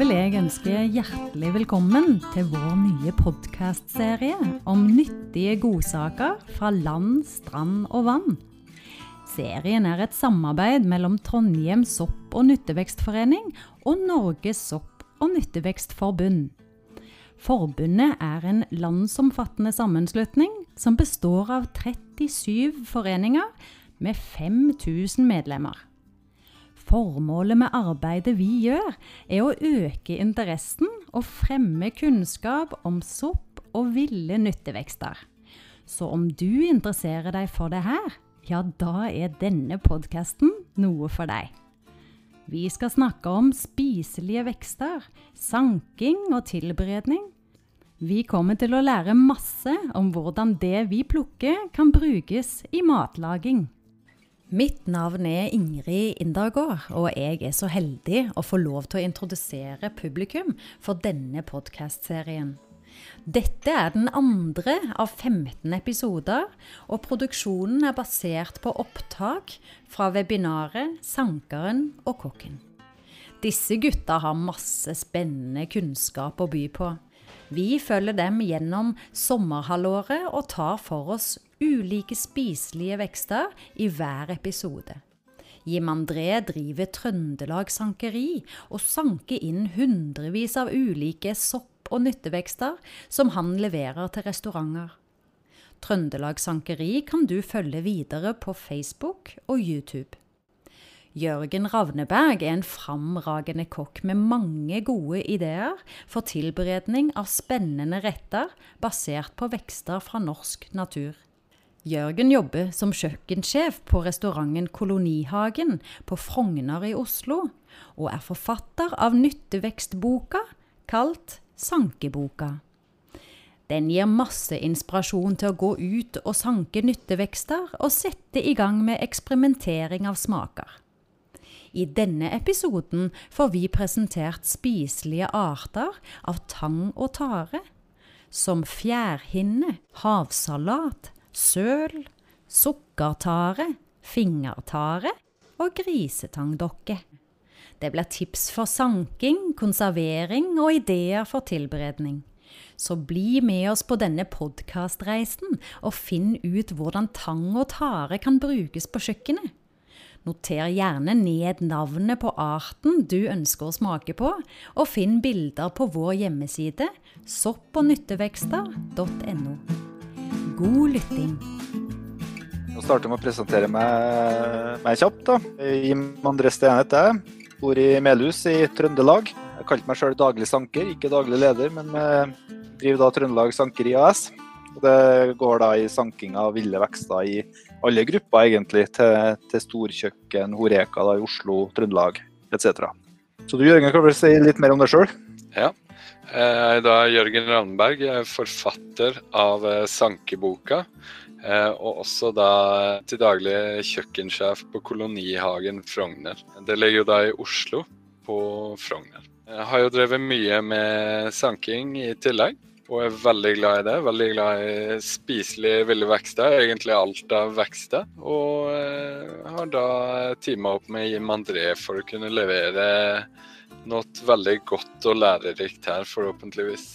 vil jeg ønske hjertelig velkommen til vår nye podkastserie om nyttige godsaker fra land, strand og vann. Serien er et samarbeid mellom Trondheim sopp- og nyttevekstforening og Norges sopp- og nyttevekstforbund. Forbundet er en landsomfattende sammenslutning som består av 37 foreninger med 5000 medlemmer. Formålet med arbeidet vi gjør, er å øke interessen og fremme kunnskap om sopp og ville nyttevekster. Så om du interesserer deg for det her, ja, da er denne podkasten noe for deg. Vi skal snakke om spiselige vekster, sanking og tilberedning. Vi kommer til å lære masse om hvordan det vi plukker kan brukes i matlaging. Mitt navn er Ingrid Indergård, og jeg er så heldig å få lov til å introdusere publikum for denne podkastserien. Dette er den andre av 15 episoder, og produksjonen er basert på opptak fra webinaret 'Sankeren og kokken'. Disse gutta har masse spennende kunnskap å by på. Vi følger dem gjennom sommerhalvåret og tar for oss ulike spiselige vekster i hver episode. Jim André driver Trøndelag Sankeri og sanker inn hundrevis av ulike sopp- og nyttevekster som han leverer til restauranter. Trøndelag Sankeri kan du følge videre på Facebook og YouTube. Jørgen Ravneberg er en framragende kokk med mange gode ideer for tilberedning av spennende retter basert på vekster fra norsk natur. Jørgen jobber som kjøkkensjef på restauranten Kolonihagen på Frogner i Oslo, og er forfatter av nyttevekstboka kalt Sankeboka. Den gir masse inspirasjon til å gå ut og sanke nyttevekster og sette i gang med eksperimentering av smaker. I denne episoden får vi presentert spiselige arter av tang og tare, som fjærhinne, havsalat, søl, sukkertare, fingertare og grisetangdokke. Det blir tips for sanking, konservering og ideer for tilberedning. Så bli med oss på denne podkastreisen og finn ut hvordan tang og tare kan brukes på kjøkkenet. Noter gjerne ned navnet på arten du ønsker å smake på, og finn bilder på vår hjemmeside soppognyttevekster.no. God lytting. Nå starter jeg med å presentere meg, meg kjapt. da. Jim André Stenet jeg. Bor i Melhus i Trøndelag. Jeg kalte meg sjøl daglig sanker, ikke daglig leder, men driver da Trøndelag Sankeri AS. Og det går da i sanking av ville vekster i alle grupper, egentlig, til, til storkjøkken, Horeka da, i Oslo, Trøndelag etc. Så du Jørgen, kan vel si litt mer om deg sjøl? Ja. Jeg er da Jørgen Randberg, jeg er forfatter av Sankeboka. Og også da til daglig kjøkkensjef på Kolonihagen Frogner. Det ligger jo da i Oslo, på Frogner. Jeg har jo drevet mye med sanking i tillegg, og er veldig glad i det. Veldig glad i spiselige ville vekster, egentlig alt av vekster. Og har da teama opp med Jim André for å kunne levere noe veldig godt og lærerikt her, forhåpentligvis.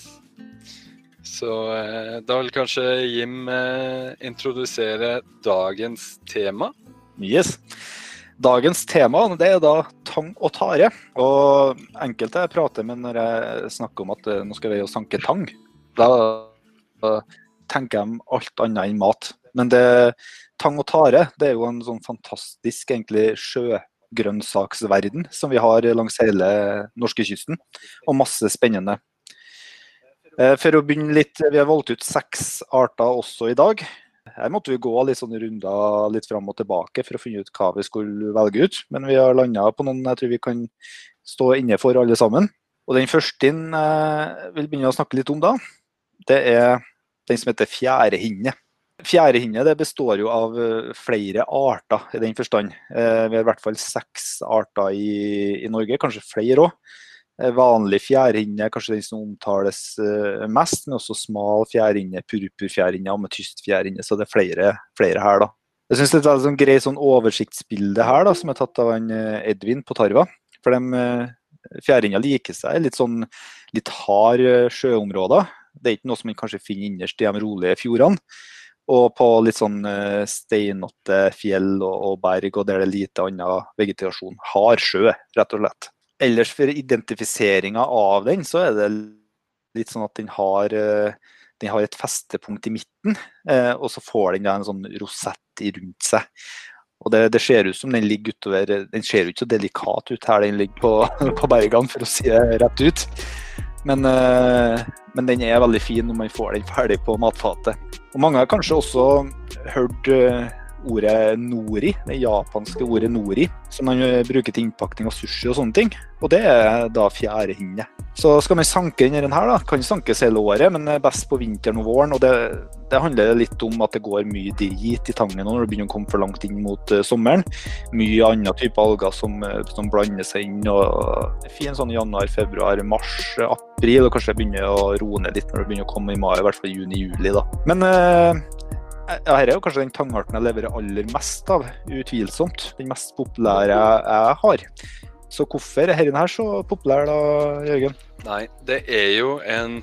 Så eh, da vil kanskje Jim eh, introdusere dagens tema. Yes. Dagens tema det er da tang og tare. Og enkelte jeg prater med når jeg snakker om at eh, nå skal vi jo sanke tang, da, tenker de alt annet enn mat. Men det, tang og tare det er jo en sånn fantastisk egentlig sjøgrønnsaksverden som vi har langs hele norskekysten, og masse spennende. For å begynne litt, Vi har valgt ut seks arter også i dag. Her måtte vi gå litt sånne runder litt fram og tilbake for å finne ut hva vi skulle velge ut. Men vi har landa på noen jeg tror vi kan stå inne for alle sammen. Og Den første jeg vil begynne å snakke litt om, da, det er den som heter fjærehinne. Fjærehinne består jo av flere arter i den forstand. Vi har i hvert fall seks arter i, i Norge, kanskje flere òg. Vanlig fjærhinne er kanskje den som omtales mest, men også smal fjærhinne, purpurfjærhinne, ametystfjærhinne. Så det er flere, flere her, da. Jeg syns det er et sånn greit sånn oversiktsbilde her, da, som er tatt av en Edvin på Tarva. For de Fjærhinna liker seg litt sånn litt hard eh, sjøområder. Det er ikke noe som man kanskje finner innerst i de rolige fjordene. Og på litt sånn eh, steinete fjell og, og, berg, og der det er lite annen vegetasjon. Hard sjø, rett og slett. Ellers for identifiseringa av den, så er det litt sånn at den har, eh, den har et festepunkt i midten, og så får den en sånn rosett rundt seg. Og det, det, ser ut som den ligger utover Den ser jo ikke så delikat ut her den ligger på, på bergene, for å si det rett ut. Men, uh, men, den er veldig fin når man får den ferdig på matfatet. Og Mange har kanskje også hørt uh, ordet nori, det japanske ordet nori, som man bruker til innpakning av sushi og sånne ting. Og det er da fjærehinne. Så skal man sanke denne her, da, kan sankes hele året, men best på vinteren og våren. og det, det handler litt om at det går mye drit i tangen når det begynner å komme for langt inn mot uh, sommeren. Mye andre typer alger som, uh, som, blander seg inn. og Det er fin sånn januar, februar, mars, april, og kanskje det begynner å roe ned litt når det begynner å komme i mai, i hvert fall juni-juli. da. Men uh, ja, her er jo kanskje den tangarten jeg leverer aller mest av, utvilsomt. Den mest populære jeg har. Så hvorfor er denne her så populær da, Jørgen? Nei, det er jo en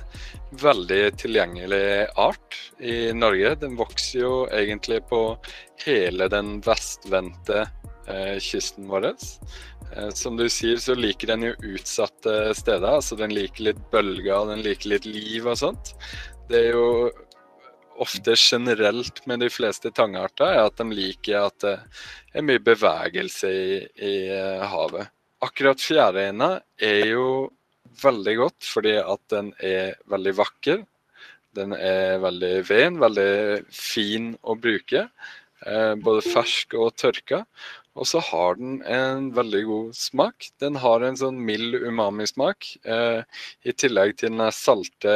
veldig tilgjengelig art i Norge. Den vokser jo egentlig på hele den vestvendte eh, kysten vår. Eh, som du sier, så liker den jo utsatte steder. altså Den liker litt bølger, den liker litt liv og sånt. Det er jo ofte generelt med de fleste tangarter, er at de liker at det er mye bevegelse i, i eh, havet. Akkurat fjærøyna er jo veldig godt fordi at den er veldig vakker. Den er veldig ven, veldig fin å bruke. Eh, både fersk og tørka. Og så har den en veldig god smak. Den har en sånn mild umami-smak. Eh, I tillegg til den salte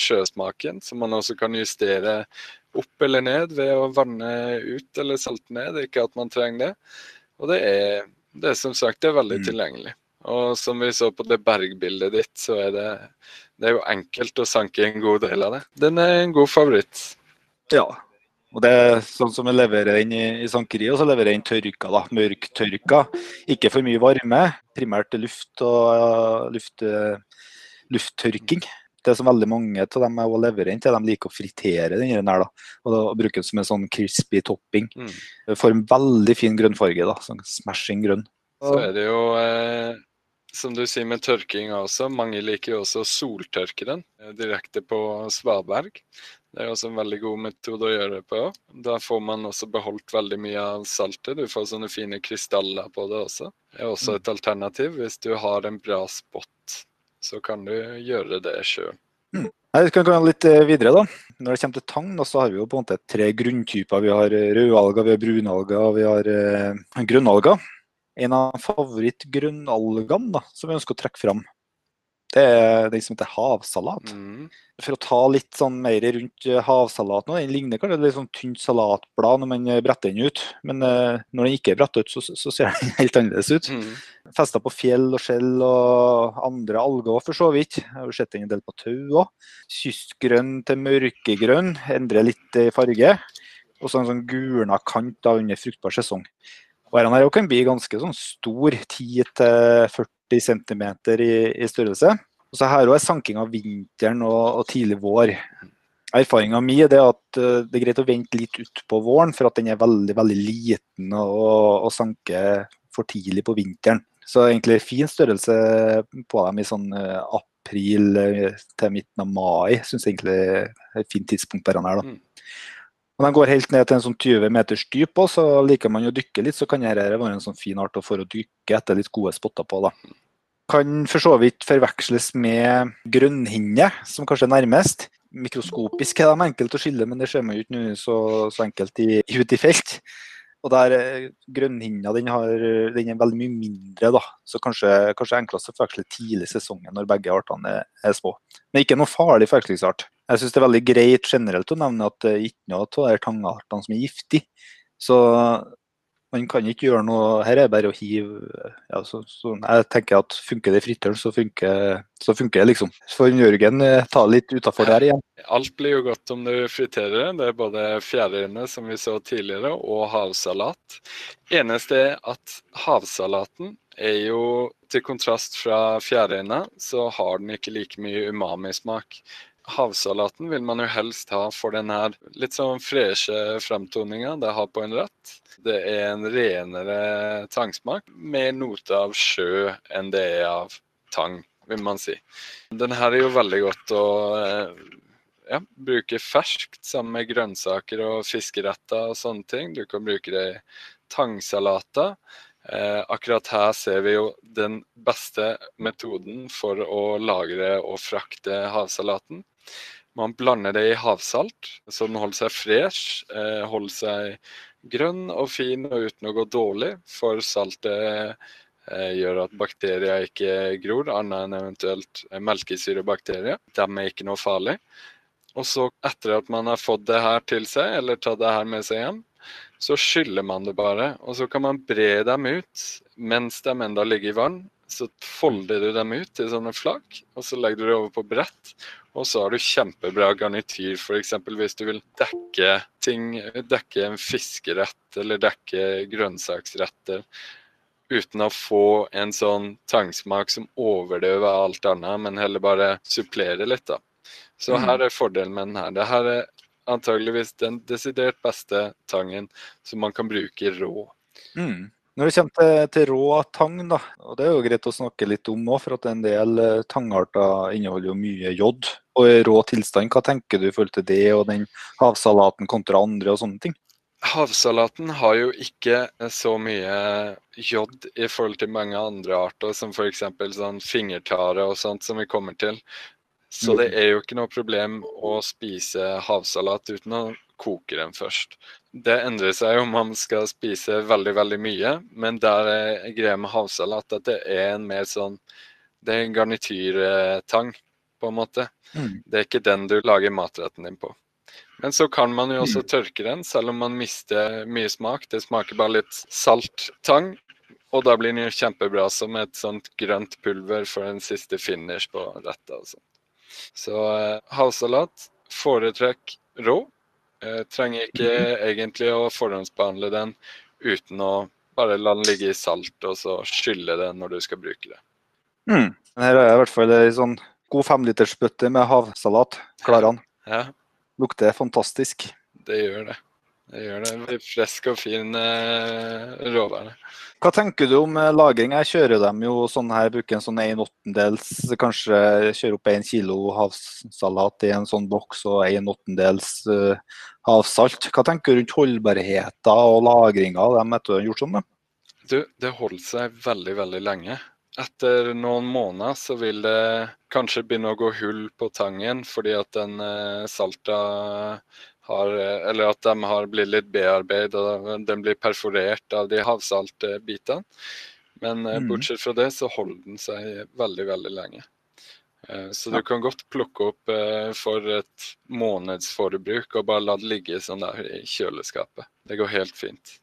sjøsmaken, som man også kan justere opp eller ned ved å vanne ut eller salte ned. Ikke at man trenger det. Og det er, det er som sagt det er veldig mm. tilgjengelig. Og som vi så på det bergbildet ditt, så er det, det er jo enkelt å sanke en god del av det. Den er en god favoritt. Ja, og det er sånn som vi leverer den i, i sankeriet, og så leverer jeg den tørka, da, mørktørka. Ikke for mye varme, primært luft og luft, lufttørking. Det som veldig mange av dem jeg leverer inn til, de liker å fritere den her, da, og da bruke den som en sånn crispy topping. Mm. Får en veldig fin grønnfarge, da, sånn smashing grønn. Så er det jo eh, som du sier med tørking også, mange liker jo også soltørke den eh, direkte på svaberg. Det er også en veldig god metode å gjøre det på. Da får man også beholdt veldig mye av saltet. Du får sånne fine krystaller på det også. Det er også et alternativ. Hvis du har en bra spot, så kan du gjøre det sjøl. Mm. Vi kan gå litt eh, videre. da. Når det kommer til tang, så har vi jo på en måte tre grunntyper. Vi har rødalger, vi har brunalger og vi har eh, grønnalger. En av favorittgrønnalgene som vi ønsker å trekke fram, det er den som heter havsalat. Mm. For å ta litt sånn mer rundt havsalat nå, den ligner kanskje litt sånn tynt salatblad når man eh, bretter den ut. Men uh, når den ikke er brettet ut, så, så, ser den helt annerledes ut. Mm. Festa på fjell og skjell og andre alger for så vidt. Jeg har jo sett den en del på tau òg. Kystgrønn til mørkegrønn, endrer litt i farge. Og så en sånn gulna kant da under fruktbar sesong. Og her kan bli ganske sånn stor, 10-40 40 cm i, i størrelse. Og så her er sanking av vinteren og, og tidlig vår. Erfaringa mi er at uh, det er greit å vente litt utpå våren, for at den er veldig veldig liten og, og sanker for tidlig på vinteren. Så egentlig fin størrelse på dem i sånn uh, april uh, til midten av mai. Syns egentlig er et fint tidspunkt på denne her. da. Når de går helt ned til en sånn 20 meters dyp, så liker man å dykke litt, så kan dette være en sånn fin art for å dykke etter litt gode spotter på. da. Kan for så vidt forveksles med grønnhinne, som kanskje er nærmest. Mikroskopisk er de enkelt å skille, men det ser man jo ikke så, så enkelt i, ut i felt. Og der eh, Grønnhinna den, den er veldig mye mindre, da. så kanskje, kanskje enklest å forveksle tidlig i sesongen når begge artene er, er små. Men ikke noe farlig forvekslingsart. Jeg syns det er veldig greit generelt å nevne at det ikke noe av de tangartene som er giftig. Så Man kan ikke gjøre noe Her er det bare å hive ja, så, så, Jeg tenker at funker det i fritteren, så funker, så funker det, liksom. Så får Jørgen eh, ta litt utafor der igjen. Alt blir jo godt om du friterer det. Er både fjærøyne, som vi så tidligere, og havsalat. Eneste er at havsalaten er jo til kontrast fra fjærøyne, så har den ikke like mye umami-smak havsalaten vil man jo helst ha for den her litt sånn freshe framtoninga det har på en rett. Det er en renere tangsmak, med note av sjø enn det er av tang, vil man si. Den her er jo veldig godt å eh, ja, bruke ferskt sammen med grønnsaker og fiskeretter og sånne ting. Du kan bruke det i tangsalater. Eh, akkurat her ser vi jo den beste metoden for å lagre og frakte havsalaten. Man blander det i havsalt, så den holder seg fresh, eh, holder seg grønn og fin og uten å gå dårlig. For saltet eh, gjør at bakterier ikke gror, annet enn eventuelt melkesyrebakterier. De er ikke noe farlig. Og så, etter at man har fått det her til seg, eller tatt det her med seg hjem, så skyller man det bare. Og så kan man bre dem ut mens de enda ligger i vann. Så folder du dem ut i sånne flak, og så legger du det over på brett. Og så har du kjempebra garnityr, f.eks. hvis du vil dekke ting, dekke en fiskerett eller dekke grønnsaksretter uten å få en sånn tangsmak som overdøver alt annet, men heller bare supplere litt. da. Så mm. her er fordelen med den her. Det her er antageligvis den desidert beste tangen som man kan bruke rå. Mm. Når det kommer til, til, rå tang, da, og det er jo greit å snakke litt om òg, for at en del eh, tangarter inneholder jo mye jod. Og i rå tilstand, hva tenker du i forhold til det og den havsalaten kontra andre og sånne ting? Havsalaten har jo ikke så mye jod i forhold til mange andre arter, som f.eks. sånn fingertare og sånt som vi kommer til. Så det mm. er jo ikke noe problem å spise havsalat uten å koke den først. Det endrer seg om man skal spise veldig, veldig mye, men der er greia med havsalat at det er en mer sånn Det er en garnityrtang, på en måte. Mm. Det er ikke den du lager matretten din på. Men så kan man jo også mm. tørke den, selv om man mister mye smak. Det smaker bare litt salt tang, og da blir den jo kjempebra som et sånt grønt pulver for en siste finish på retta. og sånt. Så eh, havsalat foretrekk rå. Jeg trenger ikke mm. egentlig å forhåndsbehandle den uten å bare la den ligge i salt og så skylle den når du skal bruke det. Mm. Her jeg i hvert fall ei sånn god femlitersbøtte med havsalat. Klarer den. Ja. Lukter fantastisk. Det gjør det. Det gjør det. Frisk og fin eh, råvare. Hva tenker du om eh, lagring? Jeg kjører dem jo sånn her, bruker en sånn 1 åttendels, kanskje kjører opp 1 kilo havsalat i en sånn boks og 1 åttendels uh, havsalt. Hva tenker du rundt holdbarheten og lagringa av dem etter å ha gjort sånn? Du, det holder seg veldig, veldig lenge. Etter noen måneder så vil det kanskje begynne å gå hull på tangen fordi at den salta har, eller at de har blitt litt bearbeidet og den blir perforert av de havsaltbitene. Men eh, mm. bortsett fra det så holder den seg veldig, veldig lenge. Eh, så du kan godt plukke opp eh, for et månedsforbruk og bare la det ligge sånn der i kjøleskapet. Det går helt fint.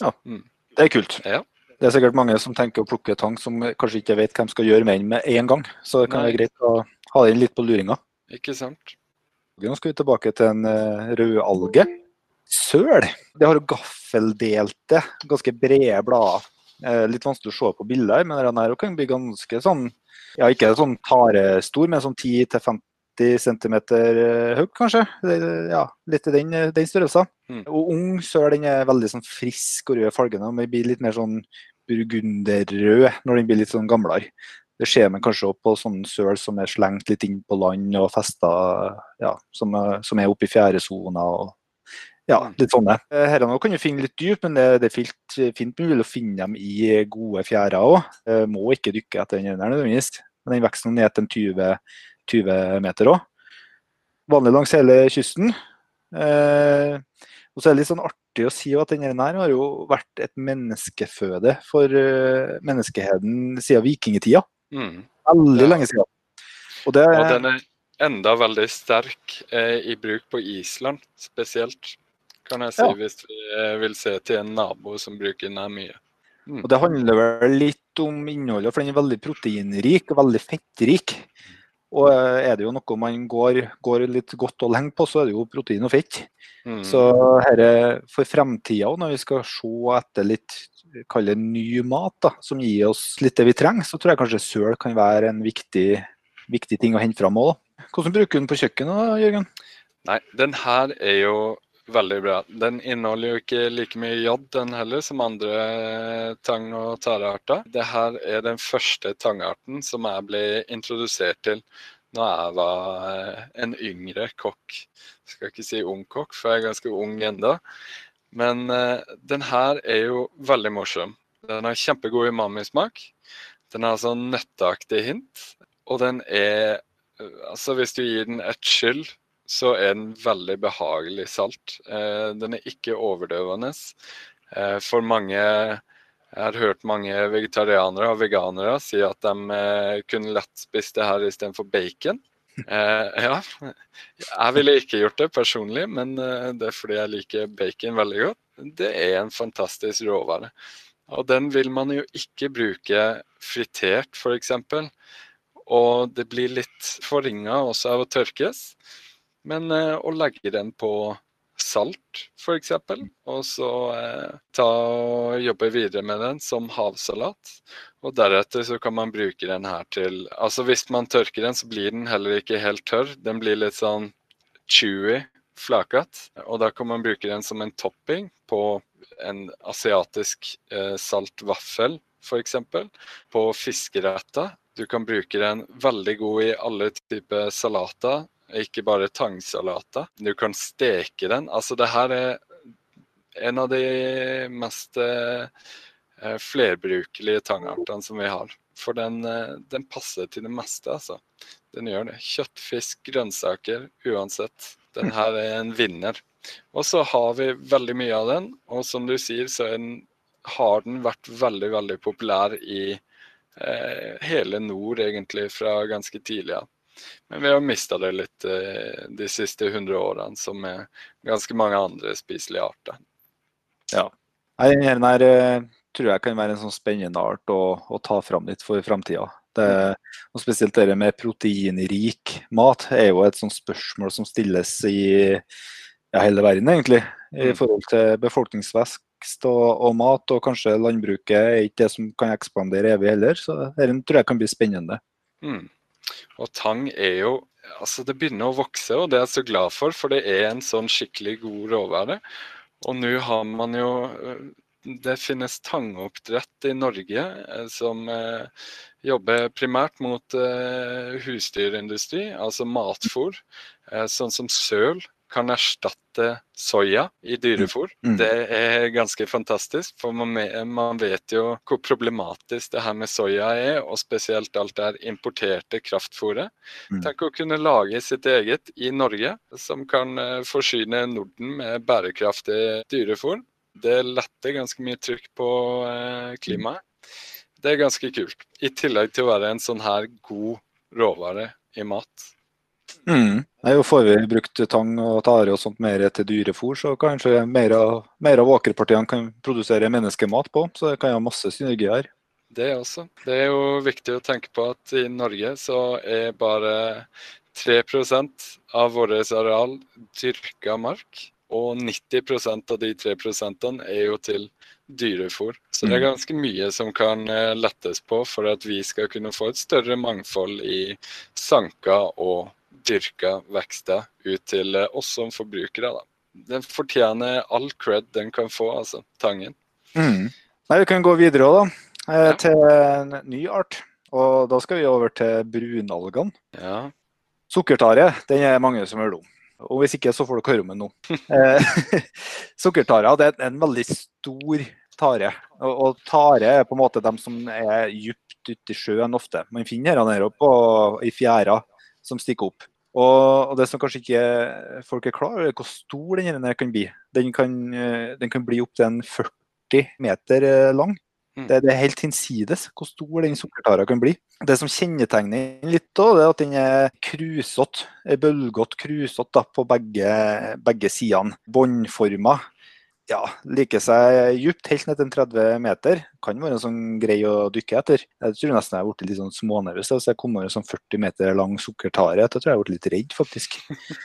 Ja, mm. det er kult. Ja. Det er sikkert mange som tenker å plukke tang som kanskje ikke vet de skal gjøre med den med en gang. Så det kan Nei. være greit å ha den litt på luringa. Ikke sant. Nå skal vi tilbake til en uh, rødalge. Søl. Det har gaffeldelte, ganske brede blader. Eh, litt vanskelig å se på bilder, men den her kan bli ganske sånn Ja, ikke sånn tarestor, men sånn 10-50 cm eh, høy, kanskje. Ja, litt i den, den størrelsen. Mm. Og ung søl den er veldig sånn frisk og rød fargene. Den blir litt mer sånn burgunderrød når den blir litt sånn gamlere. Det ser man kanskje også på sånne søl som er slengt litt inn på land og festa, ja, som, er, som er oppe i fjæresona. Ja, mm. litt sånne. Her kan du finne litt dyp, men det, det er fint, fint mulig å finne dem i gode fjærer òg. Må ikke dykke etter den nødvendigvis. Men den veksten ned til 20, 20 meter òg. Vanlig langs hele kysten. Eh, og så er det litt sånn artig å si at denne her har jo vært et menneskeføde for menneskeheten siden vikingtida. Mm. Veldig ja. lenge siden. Og, det, og, den er enda veldig sterk eh, i bruk på Island spesielt. kan jeg si, Ja. hvis vi eh, vil se til en nabo som bruker den her mye. Mm. Og Det handler vel litt om innholdet, for den er veldig proteinrik og veldig fettrik. Og eh, er det jo noe man går, går litt godt og lenge på, så er det jo protein og fett. Mm. Så herre, for fremtida, når vi skal se etter litt kalle ny mat, da, som gir oss litt det vi trenger, så tror jeg kanskje søl kan være en viktig, viktig ting å hente fram òg. Hvordan bruker du den på kjøkkenet, da, Jørgen? Nei, den her er jo veldig bra. Den inneholder jo ikke like mye jod den heller som andre eh, tang- og tarearter. Det her er den første tangarten som jeg ble introdusert til når jeg var eh, en yngre kokk. Jeg skal ikke si ung kokk, for jeg er ganske ung enda. Men eh, den her er jo veldig morsom. Den har kjempegod umami-smak. Den har sånn nøtteaktig hint. Og den er Altså, hvis du gir den et skyll, så er den veldig behagelig salt. Eh, den er ikke overdøvende. Eh, for mange Jeg har hørt mange vegetarianere og veganere si at de eh, kunne lett spist det her istedenfor bacon. Ja, jeg ville ikke gjort det personlig, men det er fordi jeg liker bacon veldig godt. Det er en fantastisk råvare. Og den vil man jo ikke bruke fritert, f.eks. Og det blir litt forringa også av å tørkes. Men eh, å legge den på salt, f.eks., og så eh, ta og jobbe videre med den som havsalat. Og deretter så kan man bruke den her til Altså hvis man tørker den, så blir den heller ikke helt tørr. Den blir litt sånn chewy, flakete. Og da kan man bruke den som en topping på en asiatisk eh, salt vaffel, f.eks. På fiskeretter. Du kan bruke den veldig god i alle typer salater, ikke bare tangsalater. Du kan steke den. Altså, det her er en av de mest eh, flerbrukelige tangartene som vi har. For den, eh, den passer til det meste, altså. Den gjør det. Kjøttfisk, grønnsaker, uansett. Den her er en vinner. Og så har vi veldig mye av den, og som du sier, så den, har den vært veldig, veldig populær i eh, hele nord, egentlig, fra ganske tidlig av. Men vi har mista det litt eh, de siste 100 årene, som er ganske mange andre spiselige arter. Nei, Den her tror jeg kan være en sånn spennende art å, å ta fram litt for framtida. Og spesielt det med proteinrik mat er jo et sånt spørsmål som stilles i ja, hele verden, egentlig. I Mm. forhold til befolkningsvekst og, og mat. Og kanskje landbruket er ikke det som kan ekspandere evig heller. Så dette tror jeg kan bli spennende. Mm. Og tang er jo Altså, det begynner å vokse, og det er jeg så glad for, for det er en sånn skikkelig god råvare. Og nå har man jo øh, Det finnes tangoppdrett i Norge eh, som eh, jobber primært mot eh, husdyrindustri, altså matfôr. Eh, sånn som søl kan erstatte soya i dyrefôr. Mm. Det er ganske fantastisk, for man, vet jo hvor problematisk det her med soya er, og spesielt alt det her importerte kraftfôret. Mm. Tenk å kunne lage sitt eget i Norge, som kan eh, forsyne Norden med bærekraftig dyrefôr. Det letter ganske mye trykk på eh, klimaet. Det er ganske kult. I tillegg til å være en sånn her god råvare i mat. Mm. Nei, jo Får vi brukt tang og tare og sånt mer til dyrefôr, så kanskje mer av, mer av åkerpartiene kan produsere menneskemat på. Så det kan jo ha masse synergier. Det også. Det er jo viktig å tenke på at i Norge så er bare 3% av vårt areal dyrka mark. Og 90% av de 3 er jo til dyrefôr. Så det er ganske mye som kan eh, lettes på for at vi skal kunne få et større mangfold i sanka og dyrka vekster ut til eh, oss som forbrukere. Da. Den fortjener all cred den kan få, altså. Tangen. Mm. Nei, Vi kan gå videre også, da, eh, Ja. til en ny art. Og Da skal vi over til brunalgene. Ja. Sukkertare den er mange som hører om. Og Hvis ikke, så får dere høre om den nå. Eh, Sukkertare det er en veldig stor tare. Og, og tare er på en måte dem som er dypt ute i sjøen ofte. Man finner her nede oppe og, i fjæra som stikker opp. Og, Det som kanskje ikke folk er klar over, er hvor stor den kan bli. Den kan, eh, den kan bli opptil 40 meter eh, lang. Mm. Det, det er helt hinsides hvor stor den sukkertara kan bli. Det som kjennetegner den litt, da, det er at den er krusete. Bølgete krusete på begge, begge sidene. Båndforma. Ja, liker seg djupt, helt ned til 30 meter. Kan være sånn grei å dykke etter. Jeg tror nesten jeg har blitt litt sånn smånervøs hvis jeg kommer over en sånn 40 meter lang sukkertare. Da tror jeg har blitt litt redd, faktisk.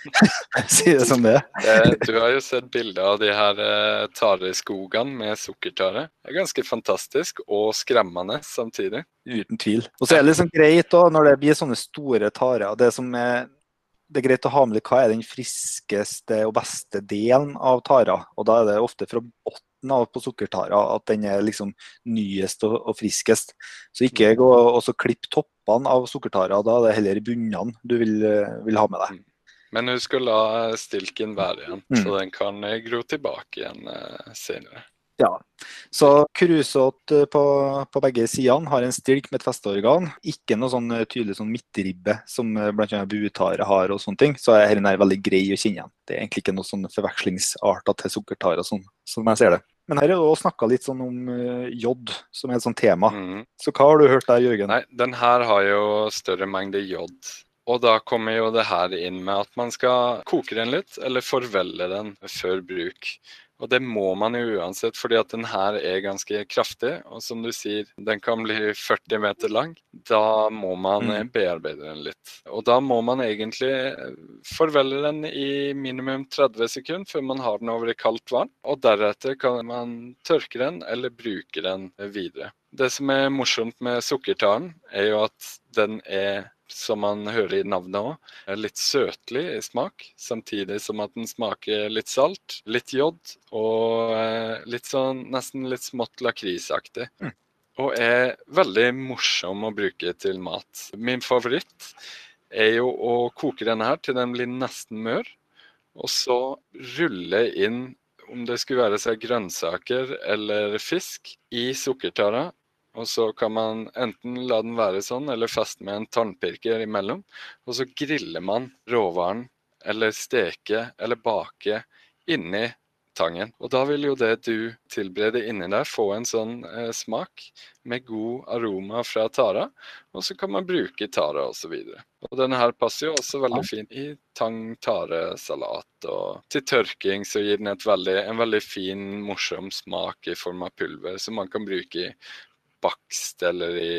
Si det som det er. Eh, Du har jo sett bilder av de her eh, tareskogene med sukkertare. Det er ganske fantastisk og skremmende samtidig. Uten tvil. Og så er det liksom greit da, når det blir sånne store tarer. Det som er det er greit å ha med litt hva er den friskeste og beste delen av tara. Og da er det ofte fra bunnen av på sukkertara at den er liksom nyest og, og friskest. Så ikke gå og klipp toppene av sukkertara, da er det heller bunnene du vil, vil ha med deg. Men husk å la stilken være igjen, Mm. så den kan gro tilbake igjen eh, senere. Ja. Så krusåt på, på begge sidene har en stilk med et festeorgan. Ikke noe sånn eh, tydelig sånn midtribbe som eh, bl.a. buetare har og sånne ting. Så er denne veldig grei å kjenne igjen. Det er egentlig ikke noe sånn forvekslingsarter til sukkertare sånn, som jeg ser det. Men her er det òg snakka litt sånn om eh, jod, som er et sånt tema. Mm. Så hva har du hørt der, Jørgen? Nei, den her har jo større mengde jod. Og da kommer jo det her inn med at man skal koke den litt, eller forvelle den før bruk. Og det må man jo uansett, fordi at den her er ganske kraftig. Og som du sier, den kan bli 40 meter lang. Da må man Mm. eh, bearbeide den litt. Og da må man egentlig eh, forvelle den i minimum 30 sekunder før man har den over i kaldt vann. Og deretter kan man tørke den eller bruke den videre. Det som er morsomt med sukkertaren, er jo at den er som man hører i navnet òg, litt søtlig i smak. Samtidig som at den smaker litt salt, litt jod og eh, litt sånn nesten litt smått lakrisaktig. Mm. Og er veldig morsom å bruke til mat. Min favoritt er jo å koke denne her til den blir nesten mør, og så rulle inn om det skulle være seg grønnsaker eller fisk i sukkertara. Og så kan man enten la den være sånn, eller feste med en tannpirker imellom. Og så griller man råvaren, eller steke, eller bake inni tangen. Og da vil jo det du tilbereder inni der, få en sånn eh, smak med god aroma fra tara. Og så kan man bruke tara osv. Og denne her passer jo også veldig fint i tang-tare-salat. Og til tørking så gir den veldig, en veldig fin, morsom smak i form av pulver, som man kan bruke i bakst eller i,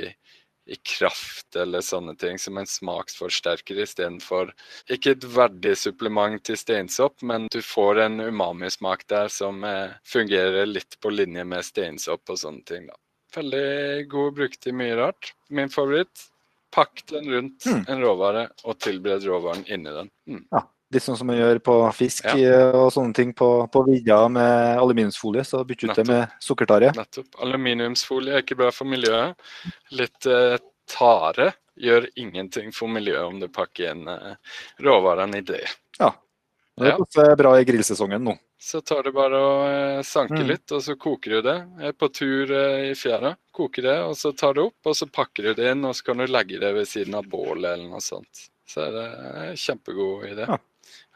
i kraft eller sånne ting, som en smaksforsterker istedenfor Ikke et verdig supplement til steinsopp, men du får en umami-smak der som eh, fungerer litt på linje med steinsopp og sånne ting. da. Veldig god bruk til mye rart. Min favoritt. Pakk den rundt Mm. en råvare og tilbered råvaren inni den. Mm. Litt sånn som man gjør på fisk Ja. eh, og sånne ting på, på vidda med aluminiumsfolie. Så bytte ut det med sukkertare. Nettopp. Aluminiumsfolie er ikke bra for miljøet. Litt eh, tare gjør ingenting for miljøet om du pakker inn eh, råvarene i det. Ja. Det er Ja. bra i grillsesongen nå. Så tar du bare og eh, sanker Mm. litt, og så koker du det. Er på tur eh, i fjæra. Koker det, og så tar du opp, og så pakker du det inn, og så kan du legge det ved siden av bålet eller noe sånt. Så er det en kjempegod idé. Ja.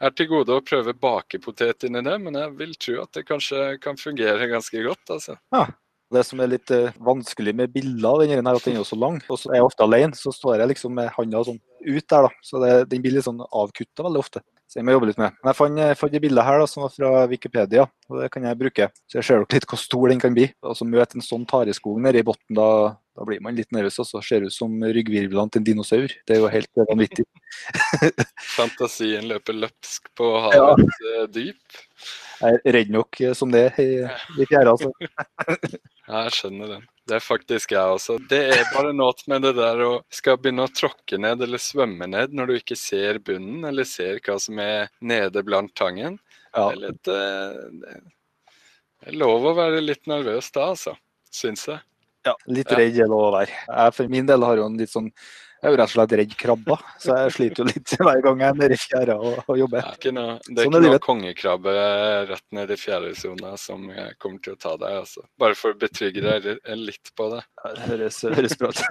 Er til gode å prøve bakepotet inni det, men jeg vil tro at det kanskje kan fungere ganske godt. altså. Ja. Det som er litt uh, vanskelig med bilder, her, er at den er så lang. Og så er jeg ofte alene, så står jeg liksom med handa sånn ut der, da. Så det, den blir litt sånn avkutta veldig ofte. Så jeg må jobbe litt med. Men jeg fant, jeg fant et bilde her da, som var fra Wikipedia, og det kan jeg bruke. Så jeg ser dere litt hvor stor den kan bli. Og så møte en sånn tareskog nede i bunnen, da, blir man litt nervøs. Og så ser det ut som ryggvirvlene til en dinosaur. Det er jo helt eh, vanvittig. Fantasien løper løpsk på havets ja. dyp. Jeg er redd nok eh, som det i, i fjæra. Altså. Jeg skjønner den. Det er faktisk jeg også. Det er bare noe med det der å skal begynne å tråkke ned eller svømme ned når du ikke ser bunnen eller ser hva som er nede blant tangen. Ja. Det er litt eh, det er lov å være litt nervøs da, altså. Syns jeg. Ja, litt redd er det å være. Jeg for min del har jo en litt sånn Jeg er jo rett og slett redd krabber, så jeg sliter jo litt hver gang jeg er nede i fjæra og, og Det jobber. er ikke noe, det er Sånn ikke noe kongekrabbe rett nede i fjæresona som eh, kommer til å ta deg, altså. Bare for å betrygge deg litt på det. Det høres, høres bra ut.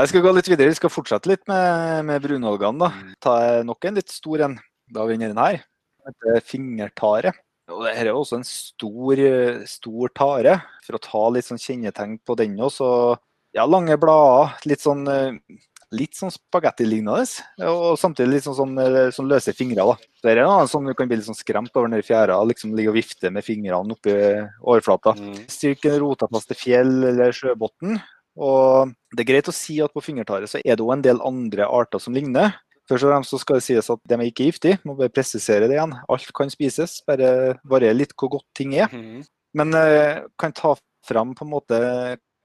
Jeg skal gå litt videre. Vi skal fortsette litt med, med brunalgene. da. Ta nok en litt stor en. Da har vi den her. Den heter fingertare. Og Dette er også en stor, stor tare. For å ta litt sånn kjennetegn på den også. Ja, lange blader. Litt sånn, litt sånn spagettilignende. Og samtidig litt sånn, sånn, sånn løse fingre. da. Det er noe sånn du kan bli litt sånn skremt over den fjæra. Liksom ligge og vifte med fingrene oppi overflata. Mm. Styrken rota fast til fjell eller sjøbunn. Og det er greit å si at på fingertare så er det òg en del andre arter som ligner. Først og fremst så skal det sies at de er ikke giftige. Må bare presisere det igjen. Alt kan spises, bare varierer litt hvor godt ting er. Mm. Men eh, kan ta fram på en måte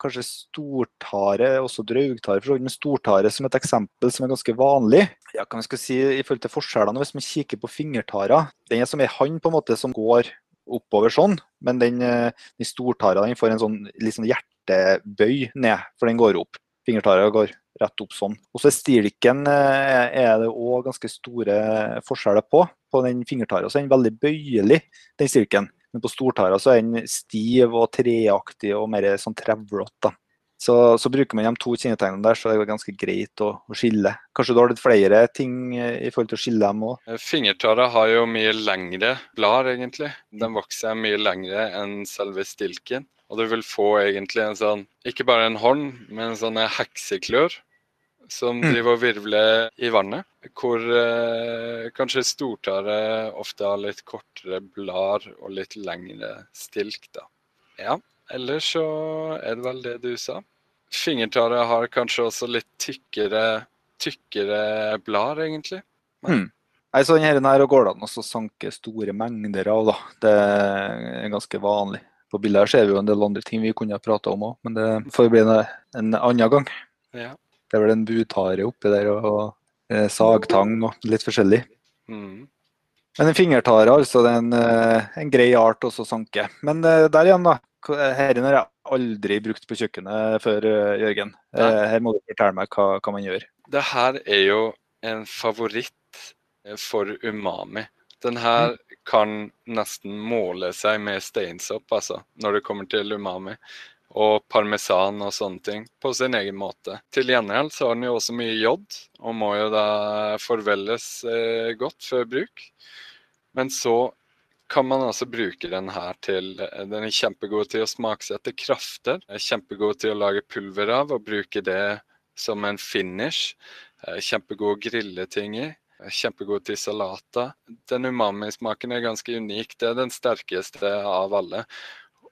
kanskje stortare, også draugtare, for men stortare som et eksempel som er ganske vanlig. Ja, kan vi skal si i forhold til forskjellene, Hvis man kikker på fingertara, den er som ei hand på en måte som går oppover sånn, men den, eh, den stortara den får en sånn, sånn hjertebøy ned, for den går opp. Fingertara går rett opp sånn. Og så stilken eh, er det òg ganske store forskjeller på. På den fingertara så er den veldig bøyelig, den stilken. Men på stortara så er den stiv og treaktig og mer sånn trevlete. Så, så, bruker man de to kjennetegnene der, så det er ganske greit å, å, skille. Kanskje du har litt flere ting eh, i forhold til å skille dem òg? Eh, fingertara har jo mye lengre blad, egentlig. Den vokser mye lengre enn selve stilken. Og du vil få egentlig en sånn, ikke bare en hånd, men sånne hekseklør som mm. driver og virvler i vannet. Hvor eh, kanskje stortare ofte har litt kortere blader og litt lengre stilk, da. Ja, ellers så er det vel det du sa. Fingertare har kanskje også litt tykkere, tykkere blader, egentlig. Mm. Nei, så denne her går det an å sanke store mengder av, da. Det er ganske vanlig. På bildet her ser vi jo en del andre ting vi kunne ha prata om òg, men det får bli en, en annen gang. Ja. Det er vel en butare oppi der og, og eh, sagtang og litt forskjellig. Mm. Men en fingertare altså, det er en, eh, en grei art også å sanke. Men eh, der igjen, da. Dette har jeg aldri brukt på kjøkkenet før, Jørgen. Ja. Her må du fortelle meg hva, hva man gjør. Det her er jo en favoritt for umami. Den her mm kan nesten måle seg med steinsopp, altså, når det kommer til umami. Og parmesan og sånne ting, på sin egen måte. Til gjengjeld så har den jo også mye jod, og må jo da forvelles eh, godt før bruk. Men så kan man altså bruke den her til eh, Den er kjempegod til å smaksette krafter. Kjempegod til å lage pulver av og bruke det som en finish. Er kjempegod å grille ting i. Kjempegod til salater. Den umami-smaken er ganske unik. Det er den sterkeste av alle.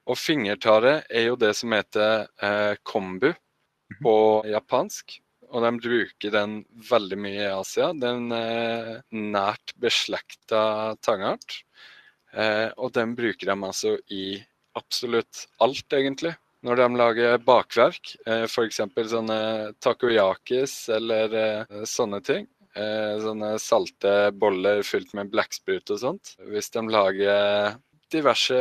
Og fingertare er jo det som heter eh, kombu mhm. på japansk. Og de bruker den veldig mye i Asia. Den eh, nært beslekta tangart. Eh, og den bruker de altså i absolutt alt, egentlig. Når de lager bakverk, eh, f.eks. sånne takoyakis eller eh, sånne ting, eh, sånne salte boller fylt med blekksprut og sånt. Hvis de lager diverse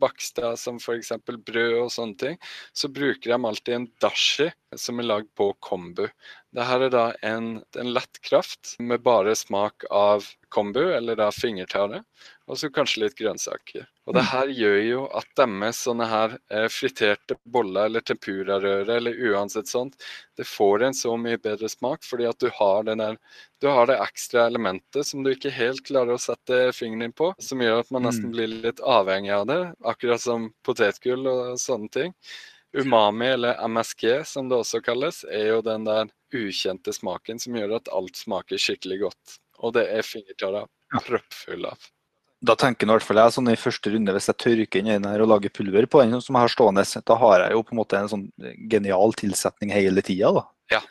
bakster som f.eks. brød og sånne ting, så bruker de alltid en dashi som er lagd på kombu. Dette er da en, en lett kraft med bare smak av kombu, eller da fingertare, og så kanskje litt grønnsaker. Og det mm. her gjør jo at deres sånne her eh, friterte boller eller tempurarøre eller uansett sånt, det får en så mye bedre smak fordi at du har, den der, du har det ekstra elementet som du ikke helt klarer å sette fingeren din på, som gjør at man nesten mm. blir litt avhengig av det, akkurat som potetgull og sånne ting. Umami, eller MSG som det også kalles, er jo den der ukjente smaken som gjør at alt smaker skikkelig godt. Og det er fingertara proppfull av da tenker i hvert fall jeg sånn i første runde, hvis jeg tørker inn her og lager pulver på den som jeg har stående, da har jeg jo på en måte en sånn genial tilsetning hele tida, da. Ja.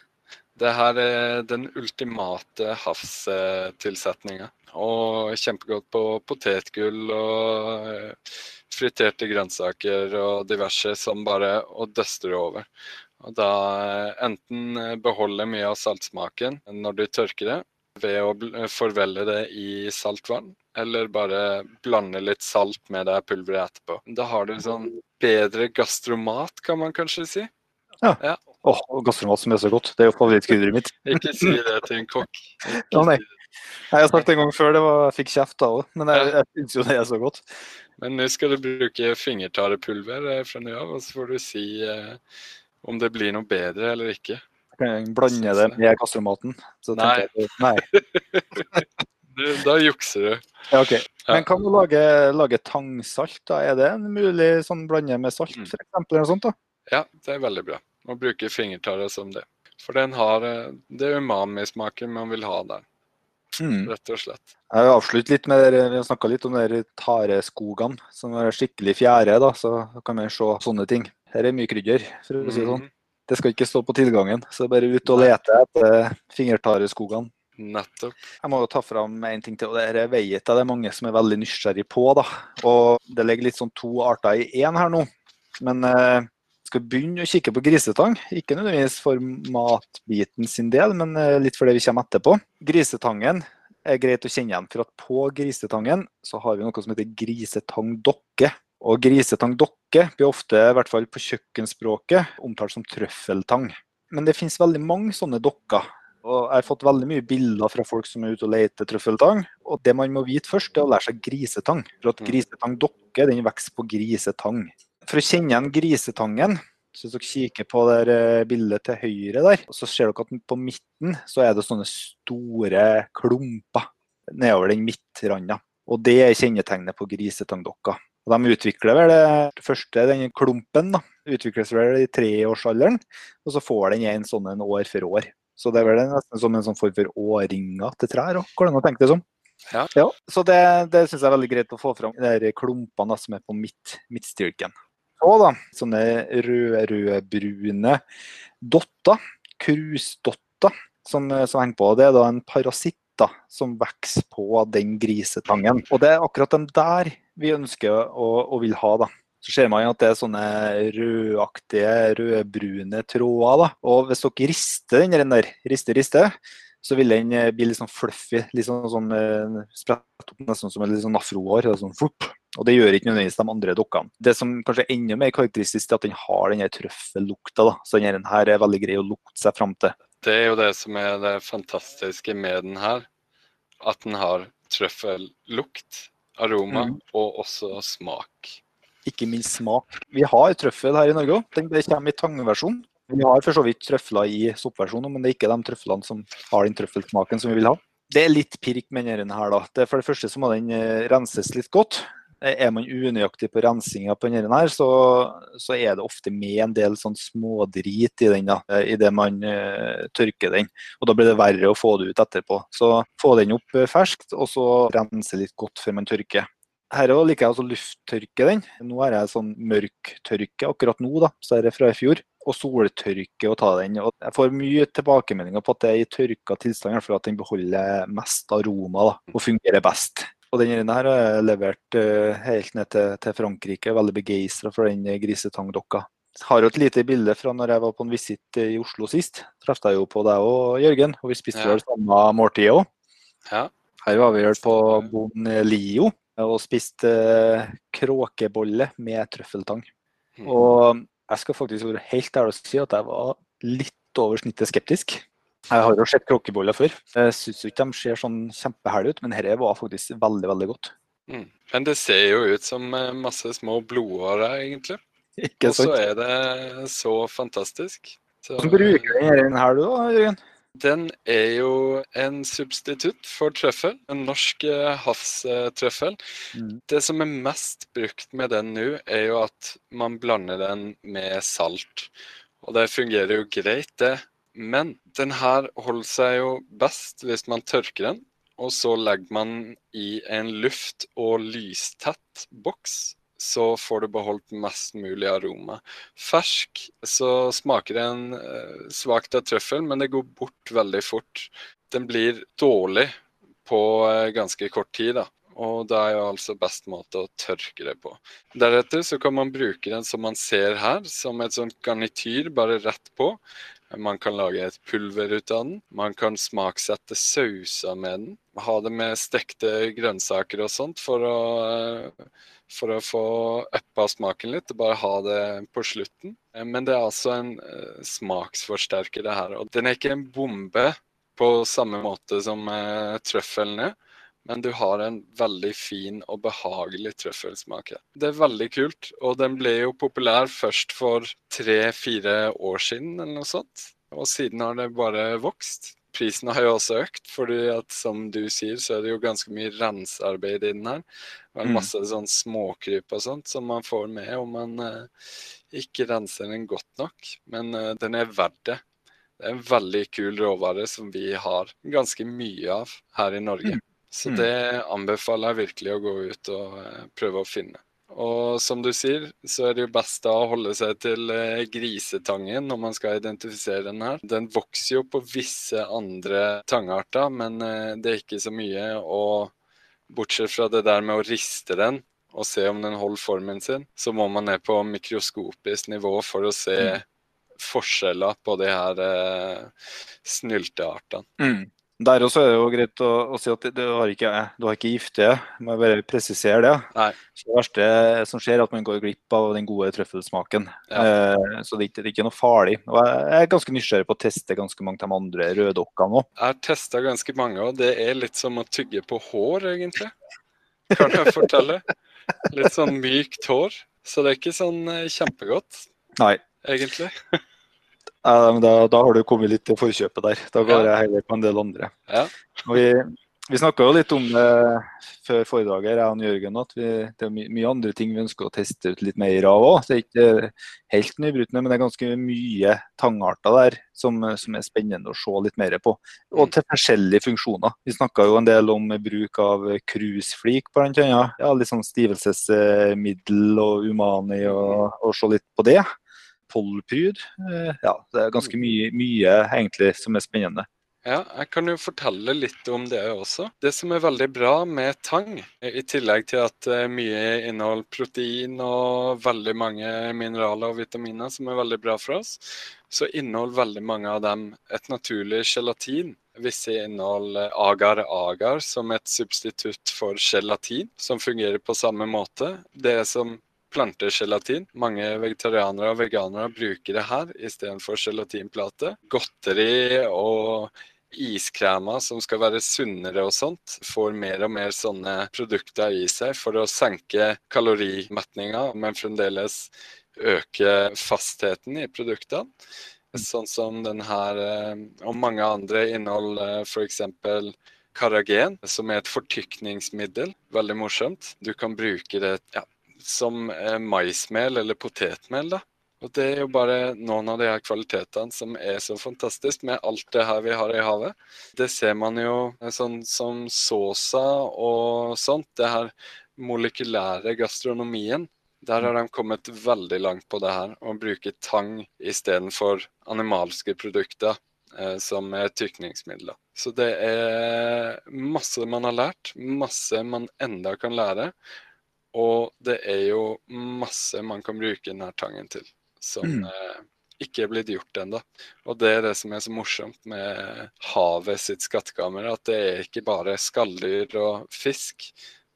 Det her er den ultimate havstilsetninga. Og kjempegodt på potetgull og eh, friterte grønnsaker og diverse som bare og døster over. Og da eh, enten beholde mye av saltsmaken når du tørker det, ved å forvelle det i saltvann, eller bare blande litt salt med det pulveret etterpå. Da har du sånn bedre gastromat, kan man kanskje si. Ja. ja. Åh, oh, gastromat som er så godt. Det er jo favorittkrydderet mitt. Ikke si det til en kokk. Ja, nei. Jeg har sagt det en gang før, det var, jeg fikk kjeft da òg, men jeg, jeg syns jo det er så godt. Men nå skal du bruke fingertarepulver eh, fra nå av, og så får du si eh, om det blir noe bedre eller ikke. Blande det med gastromaten. nei. Jeg, nei. Da jukser du. Ja, ok. Men kan du lage, lage tangsalt? da? Er det en mulig sånn blande med salt, Mm. for eksempel, eller sånt? da? Ja, det er veldig bra. Å bruke fingertare som det. For den har eh, det umami-smaken man vil ha der, Mm. rett og slett. Jeg vil avslutte litt med det, Vi har snakka litt om de tareskogene som er skikkelig fjære. da, Så kan man se sånne ting. Her er mye krydder, for å si det sånn. Mhm. Det skal ikke stå på tilgangen. Så bare ut og lete etter fingertareskogene. Nettopp. Jeg må jo ta fram en ting til, og det er veiet det er mange som er veldig nysgjerrig på. da. Og Det ligger litt sånn to arter i én her nå. Men eh, skal begynne å kikke på grisetang. Ikke nødvendigvis for matbiten sin del, men eh, litt for det vi kommer etterpå. Grisetangen er greit å kjenne igjen, for at på grisetangen så har vi noe som heter grisetangdokke. Og grisetangdokke blir ofte, i hvert fall på kjøkkenspråket, omtalt som trøffeltang. Men det finnes veldig mange sånne dokker. Og jeg har fått veldig mye bilder fra folk som er ute og leter trøffeltang. Og det man må vite først, er å lære seg grisetang. For at grisetang grisetangdokke den vokser på grisetang. For å kjenne igjen grisetangen, så hvis dere kikker på der, eh, bildet til høyre der, så ser dere at på midten så er det sånne store klumper nedover den midtranda. Og det er kjennetegnet på grisetangdokka. Og de utvikler vel det første, den klumpen, da, utvikles vel i treårsalderen, og så får den en sånn en år for år. Så det er vel nesten som en sånn form for årringer til trær òg, går det an å tenke det som. Ja. så det, det syns jeg er veldig greit å få fram, de klumpene som er på midt, midtstyrken. Og da, sånne røde, rødbrune dotter, krusdotter, som, som henger på. Det er da en parasitt da, som vokser på den grisetangen. Og det er akkurat den der vi ønsker og, og vil ha. da. Så ser man at det er sånne rødaktige, rødbrune tråder. da. Og hvis dere rister den der, rister, rister, så vil den eh, bli litt sånn fluffy. litt sånn, sånn Spredt opp nesten som en litt sånn afrohår. Sånn, og det gjør ikke nødvendigvis de andre dokkene. Det som kanskje er enda mer karakteristisk, er at den har den trøffellukta. Så den her er veldig grei å lukte seg fram til. Det er jo det som er det fantastiske med den her. At den har trøffellukt, aroma mm. og også smak. Ikke minst smak. Vi har trøffel her i Norge òg. Den det kommer i tangversjon. Vi har for så vidt trøfler i soppversjonen, men det er ikke de trøflene som har den trøffelsmaken som vi vil ha. Det er litt pirk med denne her, da. Det for det første så må den eh, renses litt godt. Eh, Er man unøyaktig på rensinga på denne her, så, så er det ofte med en del sånn smådrit i den, da, eh, idet man uh, tørker den. Og da blir det verre å få det ut etterpå. Så få den opp ferskt, og så rense litt godt før man tørker. Her liker jeg å lufttørke den. Nå er jeg sånn mørktørke akkurat nå, da, så er det fra i fjor. Og soltørke og ta den. Og jeg får mye tilbakemeldinger på at det er i tørka tilstand, for at den beholder mest aroma da, og fungerer best. Og denne her har jeg levert eh, helt ned til, til Frankrike. Veldig begeistra for den eh, grisetangdokka. Har jo et lite bilde fra når jeg var på en visitt eh, i Oslo sist. Traff jeg jo på deg og Jørgen, og vi spiste Ja. vel samme måltid òg. Ja. Her var vi vel på Bon Lio og spiste kråkebolle med trøffeltang. Mm. Og jeg skal faktisk være helt ærlig og si at jeg var litt over snittet skeptisk. Jeg har jo sett kråkeboller før. Jeg syns ikke de ser sånn kjempeherlige ut, men dette var faktisk veldig, veldig godt. Mm. Men det ser jo ut som eh, masse små blodårer, egentlig. Ikke Og så er det så fantastisk. Så, Hvordan bruker du denne her du da, Jørgen? Den er jo en substitutt for trøffel, en norsk eh, havstrøffel. Mm. Det som er mest brukt med den nå, er jo at man blander den med salt. Og det fungerer jo greit, det. Men den her holder seg jo best hvis man tørker den, og så legger man i en luft- og lystett boks. Så får du beholdt mest mulig aroma. Fersk så smaker den eh, svakt av trøffel, men det går bort veldig fort. Den blir dårlig på eh, ganske kort tid, da. Og det er jo altså best måte å tørke det på. Deretter så kan man bruke den som man ser her, som et sånt garnityr bare rett på. Man kan lage et pulver ut av den. Man kan smaksette sauser med den. Ha det med stekte grønnsaker og sånt for å, eh, for å få uppa smaken litt. og Bare ha det på slutten. Eh, Men det er altså en eh, smaksforsterker, det her. Og den er ikke en bombe på samme måte som trøffelen er. Men du har en veldig fin og behagelig trøffelsmak. Det er veldig kult, og den ble jo populær først for tre-fire år siden, eller noe sånt. Og siden har det bare vokst. prisen har jo også økt, fordi at som du sier, så er det jo ganske mye rensearbeid i den her. Og en Mm. masse sånn småkryp og sånt som man får med om man eh, ikke renser den godt nok. Men eh, den er verdt det. Det er en veldig kul råvare som vi har ganske mye av her i Norge. Mm. Så Mm. det anbefaler jeg virkelig å gå ut og eh, prøve å finne. Og som du sier, så er det jo best da å holde seg til eh, grisetangen når man skal identifisere den her. Den vokser jo på visse andre tangarter, men eh, det er ikke så mye. Og bortsett fra det der med å riste den og se om den holder formen sin, så må man ned på mikroskopisk nivå for å se forskjeller på de her eh, snylteartene. Mm. Der også er det jo greit å, å si at du har ikke, du har ikke giftige, må jeg bare presisere det. Nei. Så det verste som skjer, er at man går glipp av den gode trøffelsmaken. Eh, så det er, ikke, det er ikke noe farlig. Og jeg er ganske nysgjerrig på å teste ganske mange av de andre røddokkene òg. Jeg har testa ganske mange, og det er litt som å tygge på hår, egentlig. Kan jeg fortelle. Litt sånn mykt hår. Så det er ikke sånn eh, kjempegodt, Nei. egentlig. Men da, da har du kommet litt til forkjøpet der. Da går Ja. jeg heller på en del andre. Ja. Vi vi snakka jo litt om det før foredraget, jeg og Jørgen, at vi, det er my mye andre ting vi ønsker å teste ut litt mer av òg. Det er ikke helt nybrutne, men det er ganske mye tangarter der som, som er spennende å se litt mer på. Og til forskjellige funksjoner. Vi snakka jo en del om bruk av krusflik, bl.a. Ja, litt sånn stivelsesmiddel og umani, og, og se litt på det. Polpryd. Eh, Ja, det er ganske mye, mye egentlig som er spennende. Ja, jeg kan jo fortelle litt om det også. Det som er veldig bra med tang, i tillegg til at eh, mye inneholder protein og veldig mange mineraler og vitaminer som er veldig bra for oss, så inneholder veldig mange av dem et naturlig gelatin. Visse inneholder agar-agar som et substitutt for gelatin, som fungerer på samme måte. Det som plantegelatin. Mange vegetarianere og veganere bruker det her istedenfor gelatinplate. Godteri og iskremer som skal være sunnere og sånt, får mer og mer sånne produkter i seg for å senke kalorimetninga, men fremdeles øke fastheten i produktene. Sånn som den her, eh, og mange andre inneholder f.eks. karagen, som er et fortykningsmiddel. Veldig morsomt. Du kan bruke det ja, som eh, maismel eller potetmel. da. Og Det er jo bare noen av de her kvalitetene som er så fantastisk med alt det her vi har i havet. Det ser man jo eh, sånn som såsa og sånt. Det her molekylære gastronomien. Der har de kommet veldig langt på det her, å bruke tang istedenfor animalske produkter eh, som er tykningsmidler. Så det er masse man har lært, masse man enda kan lære. Og det er jo masse man kan bruke denne tangen til, som Mm. eh, ikke er blitt gjort ennå. Og det er det som er så morsomt med havet sitt skattkammer, at det er ikke bare skalldyr og fisk,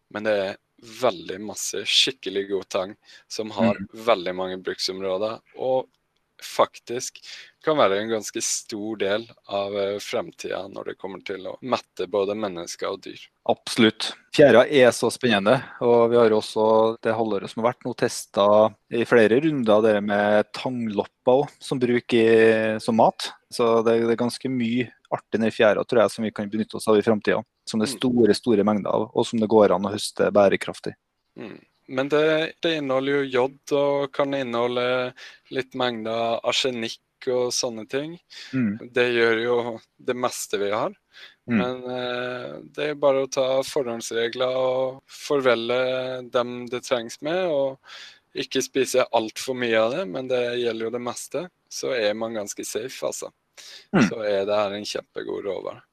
men det er veldig masse skikkelig god tang som har veldig mange bruksområder, og faktisk kan være en ganske stor del av eh, fremtida når det kommer til å mette både mennesker og dyr. Absolutt. Fjæra er så spennende. Og vi har også det halvåret som har vært nå testa i flere runder det med tanglopper òg, som bruk i, som mat. Så det, det er ganske mye artig nedi fjæra tror jeg, som vi kan benytte oss av i framtida. Som det er store store mengder av, og som det går an å høste bærekraftig. Mm. Men det, det inneholder jo jod og kan inneholde litt mengder arsenikk og sånne ting. Mm. Det gjør jo det meste vi har. Mm. Men eh, det er bare å ta forhåndsregler og forvelle dem det trengs med. Og ikke spise altfor mye av det, men det gjelder jo det meste. Så er man ganske safe, altså. Mm. Så er det her en kjempegod råvare.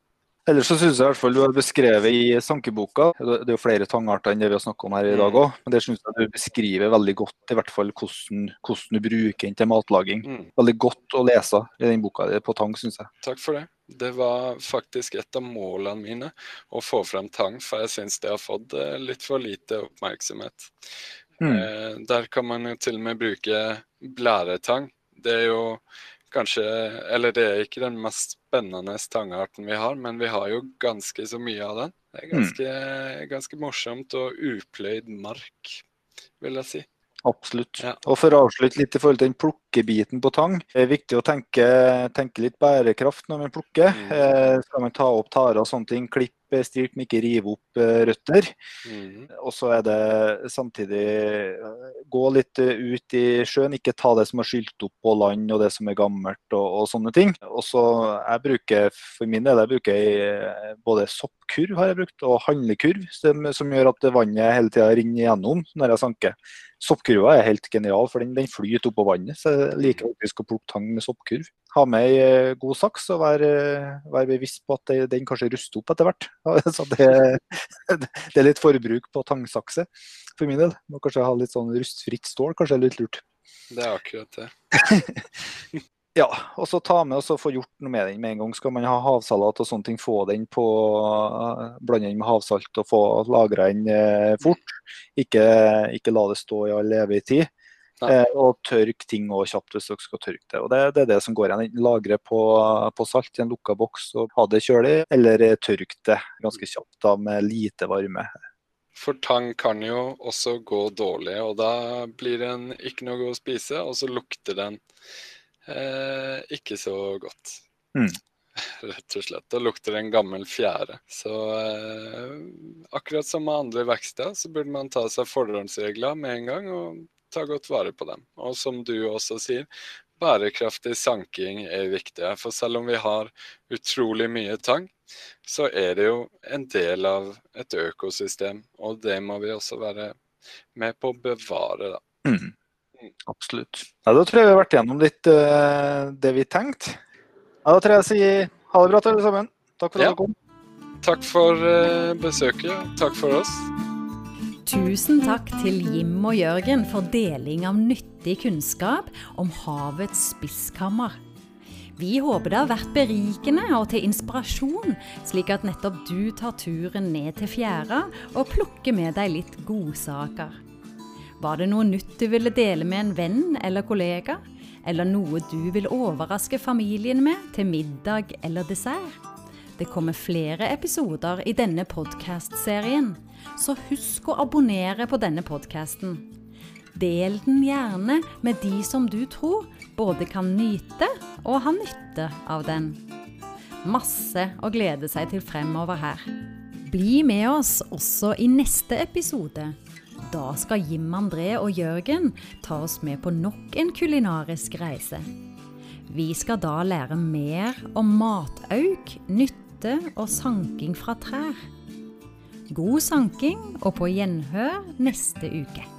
Ellers så synes jeg i hvert fall du har beskrevet i sankeboka, det er jo flere tangarter enn det vi har snakket om her i dag òg, men det synes jeg du beskriver veldig godt i hvert fall hvordan, hvordan du bruker den til matlaging. Mm. Veldig godt å lese i den boka på tang, synes jeg. Takk for det. Det var faktisk et av målene mine å få frem tang, for jeg syns det har fått eh, litt for lite oppmerksomhet. Mm. Eh, der kan man jo til og med bruke blæretang. Det er jo kanskje Eller det er ikke den mest spennende stangarten vi har, men vi har jo ganske så mye av den. Det er ganske, ganske morsomt og upløyd mark, vil jeg si. Absolutt. Ja. Og for å avslutte litt i forhold til den plukkebiten på tang, det er viktig å tenke, tenke litt bærekraft når man plukker. Mm. Eh, skal man ta opp tarer og sånne ting, klipp stilk, men ikke rive opp eh, røtter. Mm. Og så er det samtidig eh, gå litt eh, ut i sjøen, ikke ta det som er skylt opp på land og det som er gammelt og, og sånne ting. Og så jeg bruker for min del jeg bruker både soppkurv har jeg brukt, og handlekurv, som, som gjør at vannet hele tida renner igjennom når jeg sanker. Soppkurva er helt genial, for den, den flyter oppå vannet. Så jeg liker faktisk å plukke tang med soppkurv. Ha med ei eh, god saks og være, være bevisst på at den kanskje ruster opp etter hvert. Så det, det er litt forbruk på tangsakse for min del. Må kanskje ha litt sånn rustfritt stål, kanskje er litt lurt. Det er akkurat det. Ja, og så ta med og så få gjort noe med den med en gang. Skal man ha havsalat og sånne ting, få den på Blande den med havsalt og få lagra den eh, fort. Ikke, ikke la det stå i all evig tid. Eh, og tørk ting også kjapt hvis dere skal tørke det. Og det, det er det som går igjen. Lagre på, på salt i en lukka boks og ha det kjølig, eller tørke tørk det ganske kjapt da med lite varme. For tang kan jo også gå dårlig, og da blir den ikke noe god å spise, og så lukter den eh, ikke så godt. Mm. Rett og slett. Da lukter det en gammel fjære. Så eh, akkurat som med andre vekster, så burde man ta seg forhåndsregler med en gang og ta godt vare på dem. Og som du også sier, bærekraftig sanking er viktig. For selv om vi har utrolig mye tang, så er det jo en del av et økosystem, og det må vi også være med på å bevare, da. Mm. Absolutt. Ja, da tror jeg vi har vært gjennom litt uh, det vi tenkte. Ja, da tror jeg jeg sier ha det bra til alle sammen. Takk for at Ja. dere kom. Takk for uh, besøket. Takk for oss. Tusen takk til Jim og Jørgen for deling av nyttig kunnskap om havets spiskammer. Vi håper det har vært berikende og til inspirasjon, slik at nettopp du tar turen ned til fjæra og plukker med deg litt godsaker. Var det noe nytt du ville dele med en venn eller kollega? Eller noe du vil overraske familien med til middag eller dessert? Det kommer flere episoder i denne podkastserien, så husk å abonnere på denne podkasten. Del den gjerne med de som du tror både kan nyte og ha nytte av den. Masse å glede seg til fremover her. Bli med oss også i neste episode. Da skal Jim André og Jørgen ta oss med på nok en kulinarisk reise. Vi skal da lære mer om matauk, nytte og sanking fra trær. God sanking og på gjenhør neste uke.